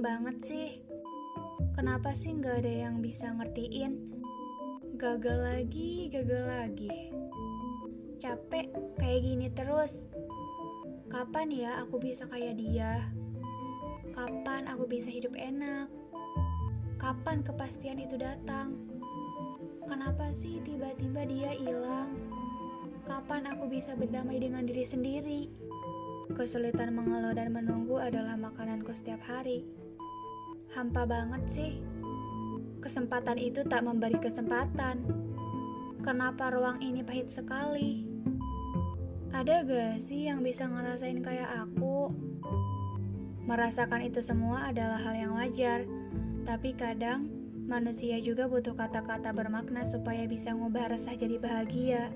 banget sih. Kenapa sih nggak ada yang bisa ngertiin? Gagal lagi, gagal lagi. Capek kayak gini terus. Kapan ya aku bisa kayak dia? Kapan aku bisa hidup enak? Kapan kepastian itu datang? Kenapa sih tiba-tiba dia hilang? Kapan aku bisa berdamai dengan diri sendiri? Kesulitan mengeluh dan menunggu adalah makananku setiap hari. Hampa banget sih. Kesempatan itu tak memberi kesempatan. Kenapa ruang ini pahit sekali? Ada gak sih yang bisa ngerasain kayak aku? Merasakan itu semua adalah hal yang wajar, tapi kadang manusia juga butuh kata-kata bermakna supaya bisa ngubah resah jadi bahagia.